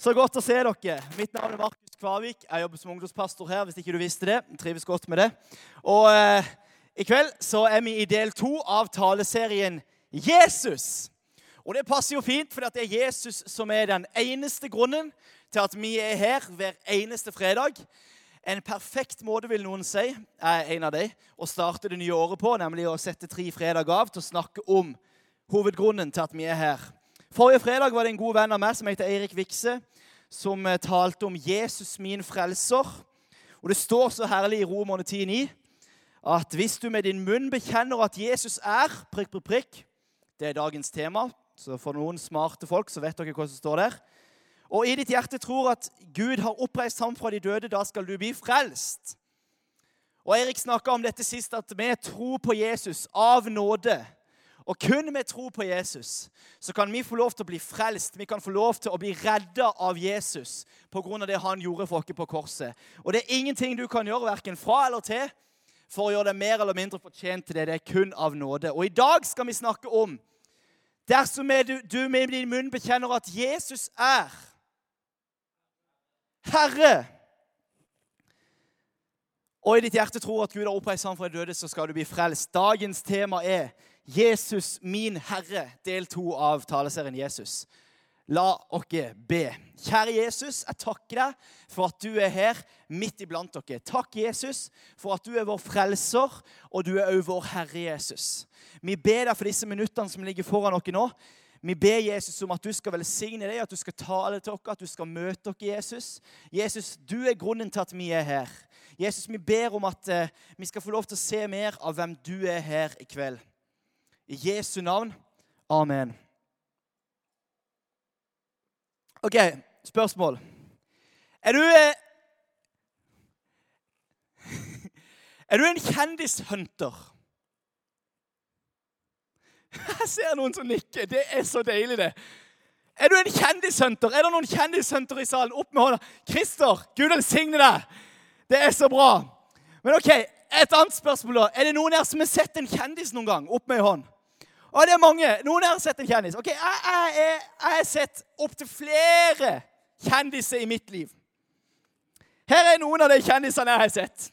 Så godt å se dere. Mitt navn er Markus Kvavik. Jeg jobber som ungdomspastor her. hvis ikke du visste det. Trives godt med det. Og eh, i kveld så er vi i del to av taleserien Jesus. Og det passer jo fint, for det er Jesus som er den eneste grunnen til at vi er her hver eneste fredag. En perfekt måte, vil noen si, er en av de, å starte det nye året på, nemlig å sette tre fredager av til å snakke om hovedgrunnen til at vi er her. Forrige fredag var det en god venn av meg som heter Eirik Vikse, som eh, talte om Jesus, min frelser. Og Det står så herlig i Romerne 10,9 at hvis du med din munn bekjenner at Jesus er prikk, prikk, prikk Det er dagens tema. Så for noen smarte folk så vet dere hva som står der. Og i ditt hjerte tror at Gud har oppreist ham fra de døde, da skal du bli frelst. Og Eirik snakka om dette sist, at vi tror på Jesus av nåde. Og kun med tro på Jesus så kan vi få lov til å bli frelst. Vi kan få lov til å bli redda av Jesus pga. det han gjorde for oss på korset. Og det er ingenting du kan gjøre, verken fra eller til, for å gjøre deg mer eller mindre fortjent til det. Det er kun av nåde. Og i dag skal vi snakke om dersom du, du med din munn bekjenner at Jesus er Herre og i ditt hjerte tror at Gud har oppreist ham fra de døde, så skal du bli frelst. Dagens tema er 'Jesus, min Herre', del to av taleserien Jesus. La oss be. Kjære Jesus, jeg takker deg for at du er her midt iblant dere. Takk, Jesus, for at du er vår frelser, og du er også vår Herre Jesus. Vi ber deg for disse minuttene som ligger foran dere nå. Vi ber Jesus om at du skal velsigne deg, at du skal tale til dere, at du skal møte dere, Jesus. Jesus, du er grunnen til at vi er her. Jesus, vi ber om at uh, vi skal få lov til å se mer av hvem du er her i kveld. I Jesu navn. Amen. OK, spørsmål. Er du uh, Er du en kjendishunter? Jeg ser noen som nikker. Det er så deilig, det. Er du en kjendishunter? Er det noen kjendishunter i salen? Opp med hånda. Christer, Gud velsigne deg. Det er så bra. Men ok, et annet spørsmål da. Er det noen her som har sett en kjendis noen gang? Opp med ei hånd. Og det er mange. Noen her har sett en kjendis. Ok, Jeg, har sett opptil flere kjendiser i mitt liv. Her er noen av de kjendisene jeg har sett.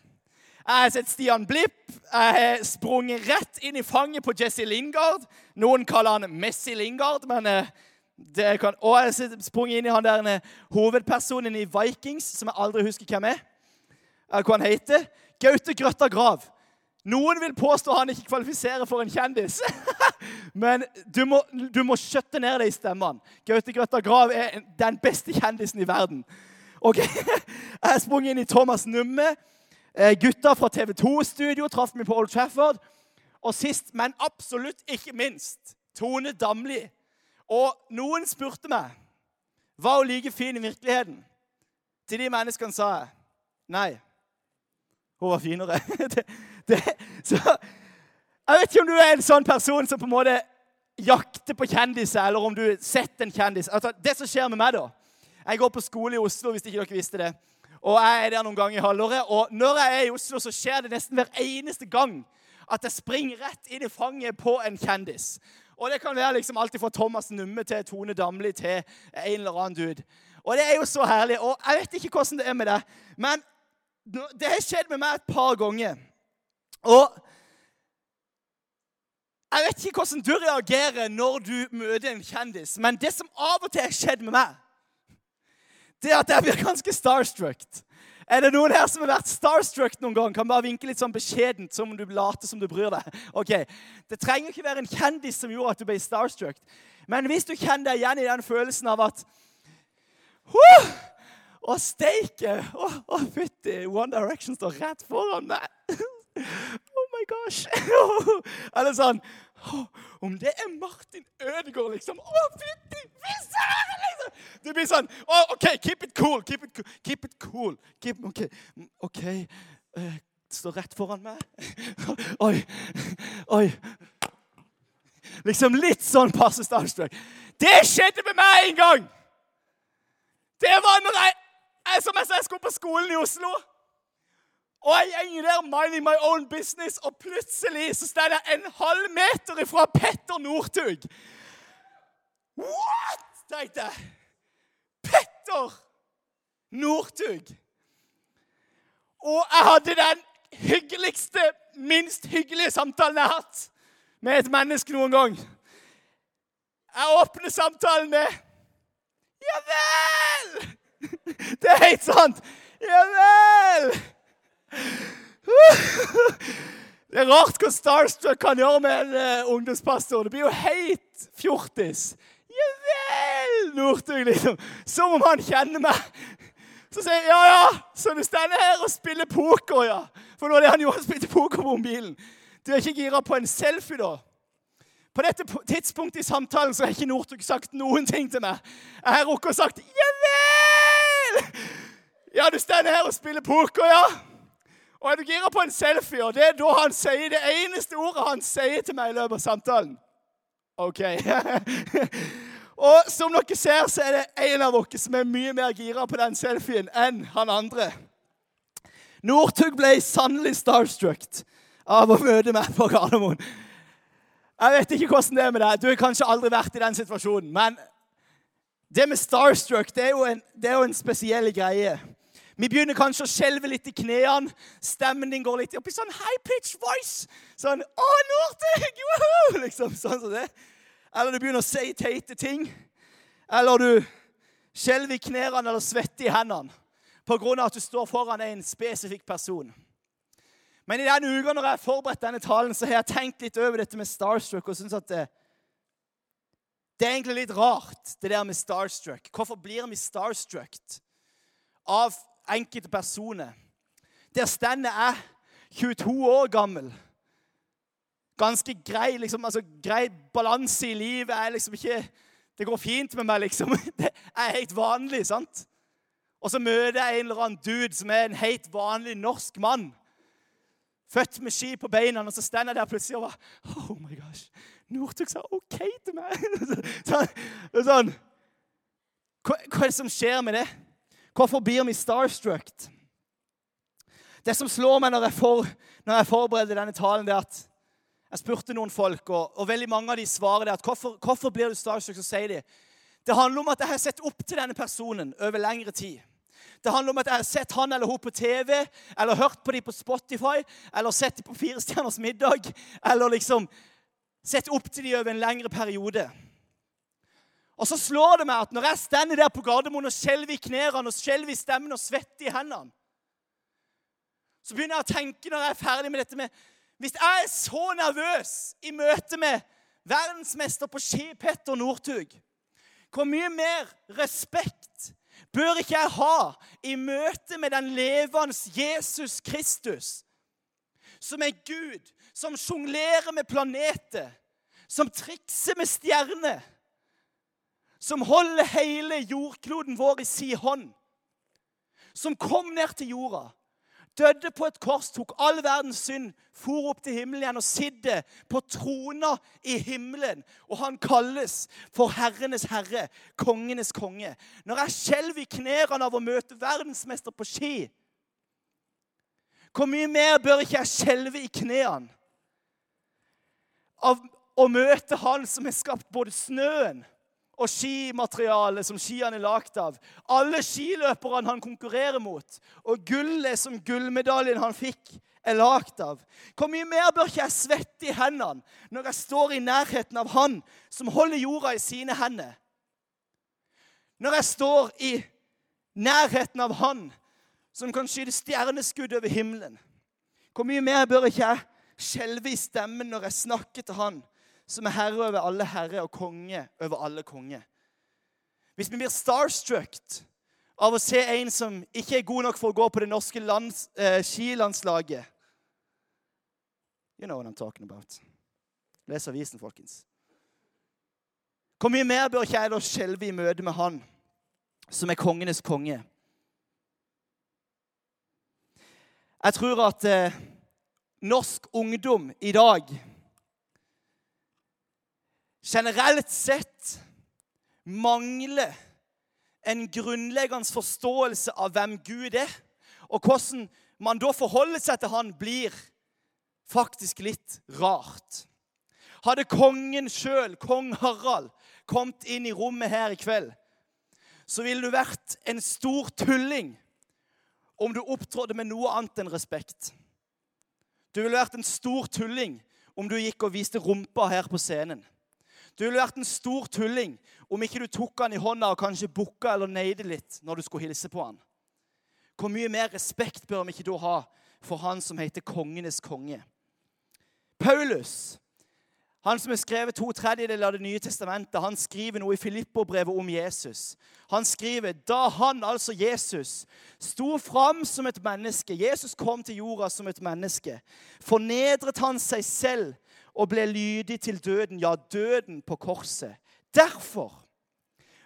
Jeg har sett Stian Blipp. Jeg har sprunget rett inn i fanget på Jesse Lingard. Noen kaller han Messi Lingard, men eh, det kan, Og jeg har sprunget inn i han der eh, hovedpersonen i Vikings, som jeg aldri husker hvem er hva han heter. Gaute Grøtta Grav. Noen vil påstå han ikke kvalifiserer for en kjendis. Men du må, du må skjøtte ned det i stemmene. Gaute Grøtta Grav er den beste kjendisen i verden. Ok, Jeg sprunget inn i Thomas Numme. Eh, gutta fra TV 2-studio traff meg på Old Trafford. Og sist, men absolutt ikke minst, Tone Damli. Og noen spurte meg var hun like fin i virkeligheten. Til de menneskene sa jeg nei. Hun var finere. det, så, jeg vet ikke om du er en sånn person som på en måte jakter på kjendiser, eller om du har sett en kjendis. Altså, det som skjer med meg, da Jeg går på skole i Oslo, hvis ikke dere visste det. Og jeg er der noen ganger i halvåret. Og når jeg er i Oslo, så skjer det nesten hver eneste gang at jeg springer rett inn i fanget på en kjendis. Og det kan være liksom alltid fra Thomas Numme til Tone Damli til en eller annen dude. Og det er jo så herlig. Og jeg vet ikke hvordan det er med deg, men det har skjedd med meg et par ganger. Og jeg vet ikke hvordan du reagerer når du møter en kjendis, men det som av og til har skjedd med meg, det er at jeg blir ganske starstruck. Er det noen her som har vært starstruck noen gang? Kan bare vinke litt sånn beskjedent, som om du later som du bryr deg. Ok, Det trenger ikke være en kjendis som gjorde at du ble starstruck. Men hvis du kjenner deg igjen i den følelsen av at huh, å, steike! Å, fytti! One Direction står rett foran meg. Oh my gosh! Eller sånn Om det er Martin Ødegaard, liksom Å, fytti fisseren! Liksom. Du blir sånn oh, OK, keep it cool. Keep it, keep it cool. Keep, OK. okay. Uh, står rett foran meg. Oi. Oi. Liksom litt sånn passe starstruck. Det skjedde med meg en gang! Det var når jeg jeg, som jeg sa, jeg skulle på skolen i Oslo. Og jeg går der minding my own business, og plutselig så står jeg en halv meter ifra Petter Northug. What? tenkte jeg. Petter Northug. Og jeg hadde den hyggeligste, minst hyggelige samtalen jeg har hatt med et menneske noen gang. Jeg åpner samtalen med Ja vel! Det er helt sant. Ja vel! Det er rart hva Starstruck kan gjøre med en uh, ungdomspastor. Det blir jo helt fjortis. Ja vel, Northug, liksom. Som om han kjenner meg. Så sier jeg ja, ja, så du står her og spiller poker, ja. For nå er det han jo han spilte poker på mobilen. Du er ikke gira på en selfie, da? På dette tidspunktet i samtalen så har ikke Northug sagt noen ting til meg. Jeg har rukket å sagt ja vel! Ja, du står her og spiller poker, ja. Og er du gira på en selfie? Og det er da han sier det eneste ordet han sier til meg i løpet av samtalen. OK. og som dere ser, så er det en av dere som er mye mer gira på den selfien enn han andre. Northug ble sannelig starstruck av å møte meg på Gardermoen. Jeg vet ikke hvordan det er med deg. Du har kanskje aldri vært i den situasjonen. Men det med starstruck det er jo en, er jo en spesiell greie. Vi begynner kanskje å skjelve litt i knærne. Stemmen din går litt opp i sånn high pitch voice. Sånn 'Å, Northug!' Woohoo! Liksom sånn som det. Eller du begynner å si teite ting. Eller du skjelver i knærne eller svetter i hendene pga. at du står foran en spesifikk person. Men i denne uka når jeg har forberedt denne talen, så har jeg tenkt litt over dette med starstruck. og synes at det, det er egentlig litt rart, det der med starstruck. Hvorfor blir vi starstruck av enkelte personer? Der stender jeg, 22 år gammel. Ganske grei, liksom, altså, grei balanse i livet. er liksom ikke, Det går fint med meg, liksom. Det er helt vanlig, sant? Og så møter jeg en eller annen dude som er en helt vanlig norsk mann. Født med ski på beina, og så stender jeg der plutselig og bare Oh my gosh. Northug sa OK til meg. sånn, sånn. Hva, hva, er det som skjer med det? Hvorfor blir vi starstruck? Det som slår meg når jeg, for, når jeg forbereder denne talen, det er at jeg spurte noen folk, og, og veldig mange av de svarer det at hvorfor, hvorfor blir du starstruck? Så sier de det handler om at jeg har sett opp til denne personen over lengre tid. Det handler om at jeg har sett han eller hun på TV, eller hørt på dem på Spotify, eller sett dem på Fire stjerners middag, eller liksom sett opp til dem over en lengre periode. Og så slår det meg at når jeg stender der på Gardermoen og skjelver i knærne og skjelver i stemmen og svetter i hendene, så begynner jeg å tenke når jeg er ferdig med dette med Hvis jeg er så nervøs i møte med verdensmester på ski, Petter Northug, hvor mye mer respekt bør ikke jeg ha i møte med den levende Jesus Kristus, som er Gud, som sjonglerer med planeter, som trikser med stjerner, som holder hele jordkloden vår i si hånd, som kom ned til jorda, døde på et kors, tok all verdens synd, for opp til himmelen igjen og sitter på trona i himmelen. Og han kalles for Herrenes herre, kongenes konge. Når jeg skjelver i knærne av å møte verdensmester på ski, hvor mye mer bør ikke jeg skjelve i knærne av å møte Han som har skapt både snøen og skimaterialet som skiene er lagd av. Alle skiløperne han konkurrerer mot, og gullet som gullmedaljen han fikk, er lagd av. Hvor mye mer bør ikke jeg svette i hendene når jeg står i nærheten av han som holder jorda i sine hender? Når jeg står i nærheten av han som kan skyte stjerneskudd over himmelen? Hvor mye mer bør ikke jeg skjelve i stemmen når jeg snakker til han som er herre over alle herrer og konge over alle konger. Hvis vi blir starstruck av å se en som ikke er god nok for å gå på det norske lands, eh, skilandslaget You know what I'm talking about. Les avisen, folkens. Hvor mye mer bør ikke jeg da skjelve i møte med Han som er kongenes konge? Jeg tror at eh, norsk ungdom i dag generelt sett mangler en grunnleggende forståelse av hvem Gud er, og hvordan man da forholder seg til han, blir faktisk litt rart. Hadde kongen sjøl, kong Harald, kommet inn i rommet her i kveld, så ville du vært en stor tulling om du opptrådte med noe annet enn respekt. Du ville vært en stor tulling om du gikk og viste rumpa her på scenen. Du ville vært en stor tulling om ikke du tok han i hånda og kanskje bukka eller neide litt når du skulle hilse på han. Hvor mye mer respekt bør vi ikke da ha for han som heter kongenes konge? Paulus han som har skrevet to tredjedeler av Det nye testamentet, han skriver noe i Filippo-brevet om Jesus. Han skriver da han, altså Jesus, sto fram som et menneske Jesus kom til jorda som et menneske. Fornedret han seg selv og ble lydig til døden, ja, døden på korset. Derfor,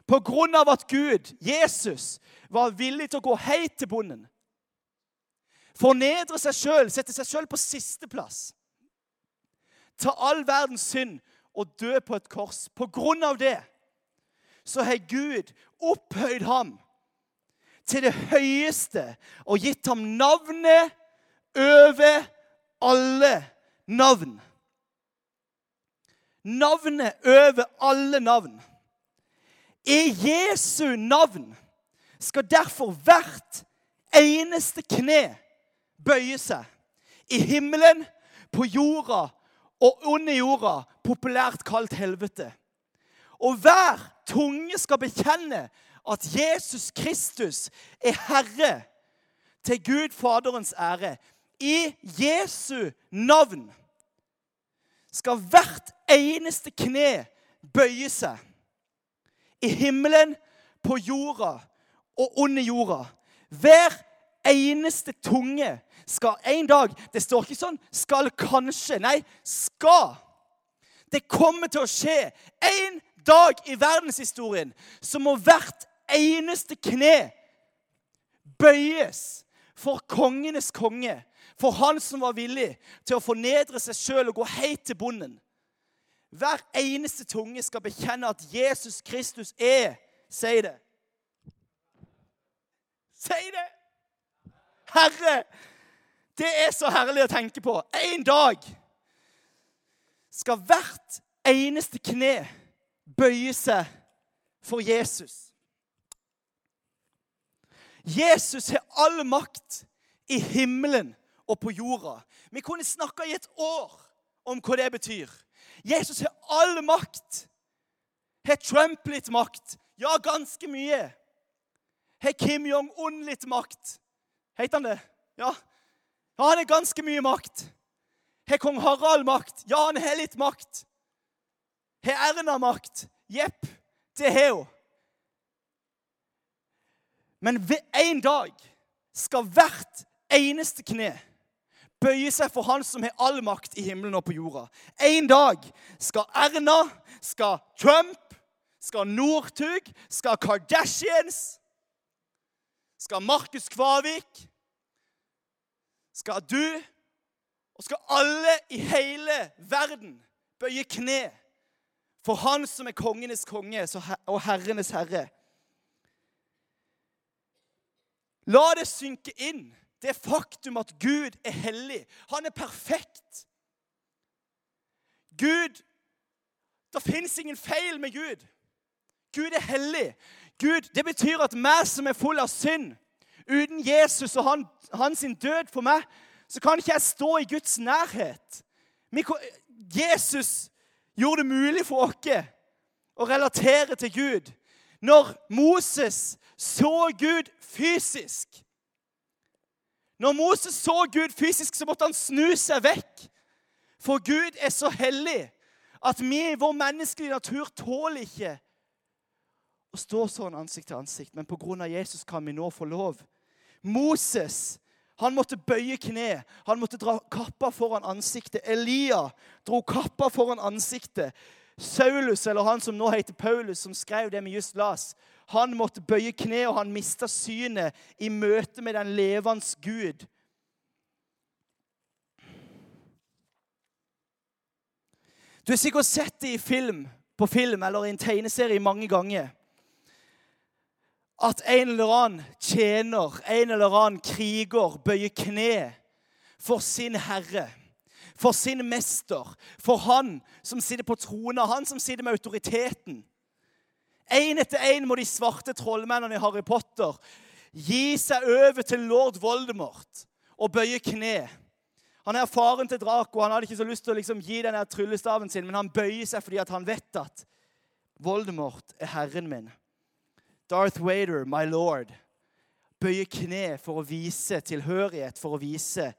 på grunn av at Gud, Jesus, var villig til å gå helt til bonden, fornedre seg sjøl, sette seg sjøl på sisteplass ta all verdens synd og dø på et kors. På grunn av det så har Gud opphøyd ham til det høyeste og gitt ham navnet over alle navn. Navnet over alle navn. I Jesu navn skal derfor hvert eneste kne bøye seg. I himmelen, på jorda og under jorda, populært kalt helvete. Og hver tunge skal bekjenne at Jesus Kristus er Herre til Gud Faderens ære. I Jesu navn skal hvert eneste kne bøye seg. I himmelen, på jorda og under jorda. Hver eneste tunge skal en dag Det står ikke sånn 'skal kanskje'. Nei, 'skal'. Det kommer til å skje en dag i verdenshistorien så må hvert eneste kne bøyes for kongenes konge. For han som var villig til å fornedre seg sjøl og gå helt til bonden. Hver eneste tunge skal bekjenne at Jesus Kristus er Si det. Si det! Herre det er så herlig å tenke på. En dag skal hvert eneste kne bøye seg for Jesus. Jesus har all makt i himmelen og på jorda. Vi kunne snakka i et år om hva det betyr. Jesus har all makt. Har Trump litt makt? Ja, ganske mye. Har Kim Jong-un litt makt? Heter han det? Ja, ja, han har ganske mye makt. Har kong Harald makt? Ja, han har litt makt. Har Erna makt? Jepp, det har hun. Men en dag skal hvert eneste kne bøye seg for Han som har all makt i himmelen og på jorda. En dag skal Erna, skal Trump, skal Northug, skal Kardashians, skal Markus Kvavik skal du og skal alle i hele verden bøye kne for Han som er kongenes konge og herrenes herre. La det synke inn, det faktum at Gud er hellig. Han er perfekt. Gud Det fins ingen feil med Gud. Gud er hellig. Gud, Det betyr at meg som er full av synd, Uten Jesus og han, hans død for meg, så kan ikke jeg stå i Guds nærhet. Jesus gjorde det mulig for oss å relatere til Gud. Når Moses så Gud fysisk Når Moses så Gud fysisk, så måtte han snu seg vekk. For Gud er så hellig at vi i vår menneskelige natur tåler ikke å stå sånn ansikt til ansikt. Men pga. Jesus kan vi nå få lov Moses han måtte bøye kne. Han måtte dra kappa foran ansiktet. Elia dro kappa foran ansiktet. Saulus, eller han som nå heter Paulus, som skrev det vi just las, han måtte bøye kne, og han mista synet i møte med den levende Gud. Du har sikkert sett det i film, på film eller i en tegneserie mange ganger at en eller annen tjener, en eller annen kriger, bøyer kne for sin herre, for sin mester, for han som sitter på tronen, han som sitter med autoriteten. Én etter én må de svarte trollmennene i Harry Potter gi seg over til lord Voldemort og bøye kne. Han er faren til Draco. Han hadde ikke så lyst til å liksom gi den tryllestaven sin, men han bøyer seg fordi han vet at Voldemort er herren min. Darth Vader, my lord, bøyer kne for å vise tilhørighet, for å vise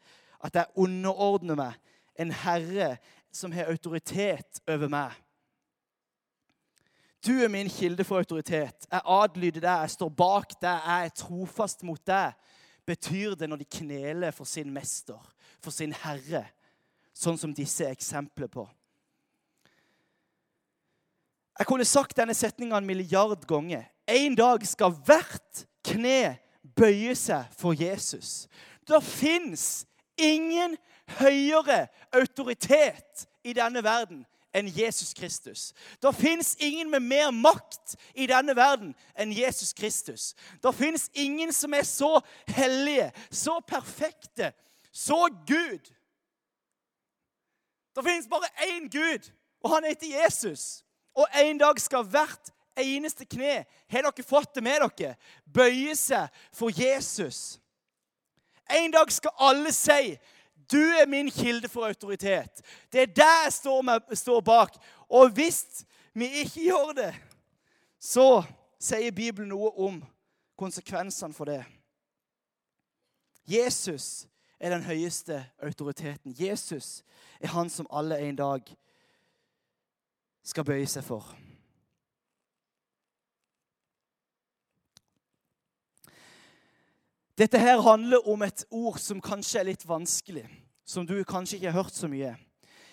at jeg underordner meg en herre som har autoritet over meg. Du er min kilde for autoritet. Jeg adlyder deg, jeg står bak deg, jeg er trofast mot deg. Betyr det når de kneler for sin mester, for sin herre, sånn som disse er eksempler på. Jeg kunne sagt denne setninga en milliard ganger. En dag skal hvert kne bøye seg for Jesus. Det fins ingen høyere autoritet i denne verden enn Jesus Kristus. Det fins ingen med mer makt i denne verden enn Jesus Kristus. Det fins ingen som er så hellige, så perfekte, så Gud. Det fins bare én Gud, og han heter Jesus. Og en dag skal hvert eneste kne, har dere fått det med dere, bøye seg for Jesus. En dag skal alle si du er min kilde for autoritet. Det er der jeg står, med, står bak. Og hvis vi ikke gjør det, så sier Bibelen noe om konsekvensene for det. Jesus er den høyeste autoriteten. Jesus er han som alle en dag skal bøye seg for. Dette her handler om et ord som kanskje er litt vanskelig, som du kanskje ikke har hørt så mye.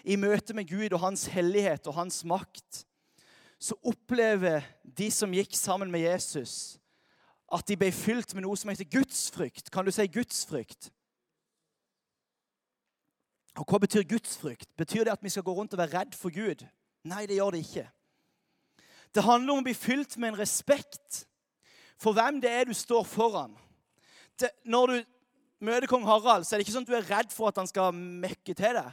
I møte med Gud og hans hellighet og hans makt så opplever de som gikk sammen med Jesus, at de ble fylt med noe som heter gudsfrykt. Kan du si gudsfrykt? Og Hva betyr gudsfrykt? Betyr det at vi skal gå rundt og være redd for Gud? Nei, det gjør det ikke. Det handler om å bli fylt med en respekt for hvem det er du står foran det, når du møter kong Harald, så er det ikke sånn at du er redd for at han skal mekke til deg.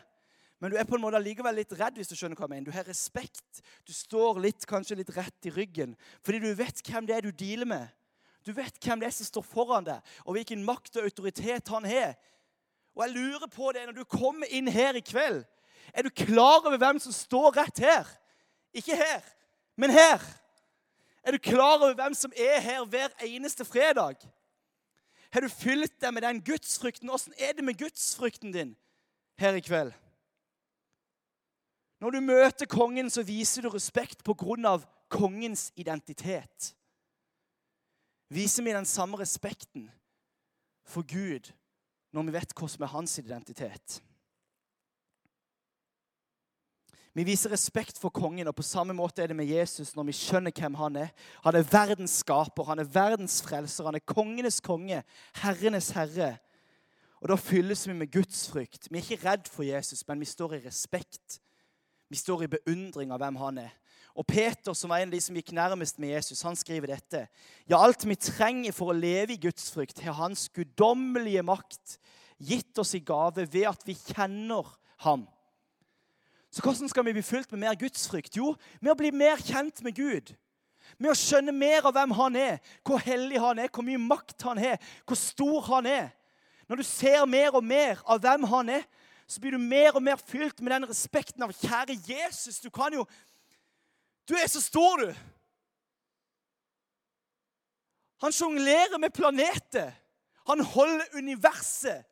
Men du er på en måte allikevel litt redd hvis du skjønner hva jeg mener. Du har respekt. Du står litt, kanskje litt rett i ryggen fordi du vet hvem det er du dealer med. Du vet hvem det er som står foran deg, og hvilken makt og autoritet han har. Og jeg lurer på det når du kommer inn her i kveld. Er du klar over hvem som står rett her? Ikke her, men her. Er du klar over hvem som er her hver eneste fredag? Har du fylt deg med den gudsfrykten? Åssen er det med gudsfrykten din her i kveld? Når du møter kongen, så viser du respekt på grunn av kongens identitet. Viser vi den samme respekten for Gud når vi vet hva som er hans identitet? Vi viser respekt for kongen, og på samme måte er det med Jesus når vi skjønner hvem han er. Han er verdens skaper, han er verdens frelser, han er kongenes konge, herrenes herre. Og Da fylles vi med Guds frykt. Vi er ikke redd for Jesus, men vi står i respekt. Vi står i beundring av hvem han er. Og Peter, som var en av de som gikk nærmest med Jesus, han skriver dette. Ja, alt vi trenger for å leve i Guds frykt, har hans guddommelige makt gitt oss i gave ved at vi kjenner ham. Så hvordan skal vi bli fylt med mer gudsfrykt? Jo, med å bli mer kjent med Gud. Med å skjønne mer av hvem han er, hvor hellig han er, hvor mye makt han har, hvor stor han er. Når du ser mer og mer av hvem han er, så blir du mer og mer fylt med den respekten av kjære Jesus. Du kan jo Du er så stor, du. Han sjonglerer med planeter. Han holder universet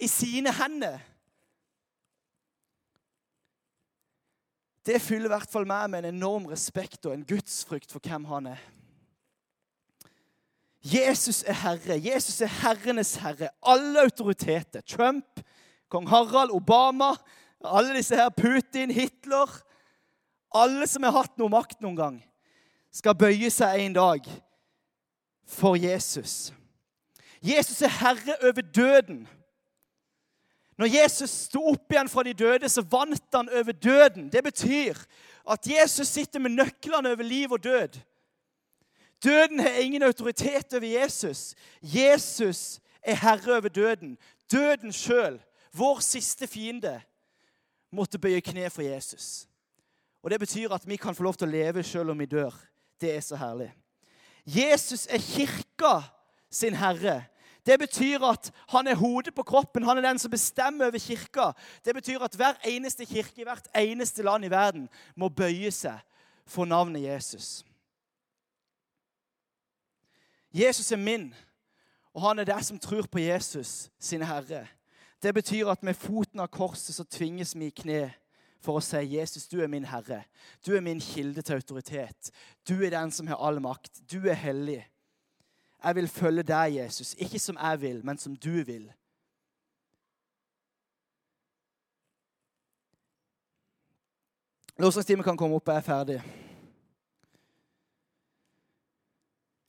i sine hender. Det fyller i hvert fall meg med en enorm respekt og en gudsfrykt for hvem han er. Jesus er herre. Jesus er herrenes herre. Alle autoriteter. Trump, kong Harald, Obama, alle disse her, Putin, Hitler Alle som har hatt noe makt noen gang, skal bøye seg en dag for Jesus. Jesus er herre over døden. Når Jesus sto opp igjen fra de døde, så vant han over døden. Det betyr at Jesus sitter med nøklene over liv og død. Døden har ingen autoritet over Jesus. Jesus er herre over døden. Døden sjøl, vår siste fiende, måtte bøye kne for Jesus. Og Det betyr at vi kan få lov til å leve selv om vi dør. Det er så herlig. Jesus er kirka sin herre. Det betyr at han er hodet på kroppen. Han er den som bestemmer over kirka. Det betyr at hver eneste kirke i hvert eneste land i verden må bøye seg for navnet Jesus. Jesus er min, og han er der som tror på Jesus, sin herre. Det betyr at med foten av korset så tvinges vi i kne for å si, 'Jesus, du er min Herre. Du er min kilde til autoritet. Du er den som har all makt. Du er hellig.' Jeg vil følge deg, Jesus, ikke som jeg vil, men som du vil. Lovsangstimen kan komme opp, jeg er ferdig.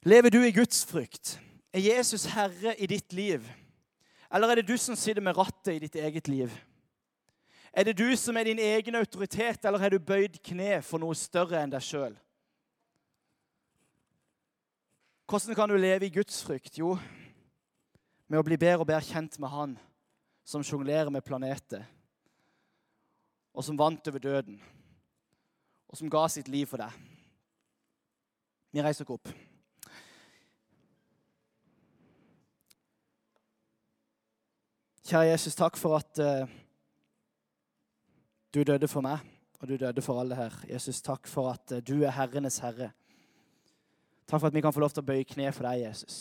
Lever du i Guds frykt? Er Jesus herre i ditt liv? Eller er det du som sitter med rattet i ditt eget liv? Er det du som er din egen autoritet, eller har du bøyd kne for noe større enn deg sjøl? Hvordan kan du leve i Guds frykt? Jo, med å bli bedre og bedre kjent med Han som sjonglerer med planeter, og som vant over døden, og som ga sitt liv for deg. Vi reiser oss opp. Kjære Jesus, takk for at uh, du døde for meg, og du døde for alle her. Jesus, takk for at uh, du er herrenes herre. Takk for at vi kan få lov til å bøye kne for deg, Jesus.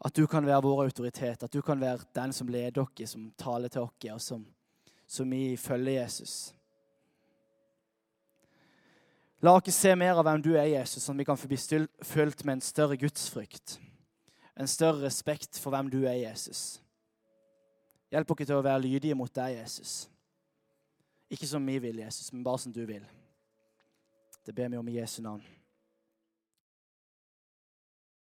At du kan være vår autoritet, at du kan være den som leder oss, som taler til oss, og som, som vi følger Jesus. La oss se mer av hvem du er, Jesus, sånn at vi kan få bli fylt med en større gudsfrykt en større respekt for hvem du er, Jesus. Hjelp oss til å være lydige mot deg, Jesus. Ikke som vi vil, Jesus, men bare som du vil. Det ber vi om i Jesu navn.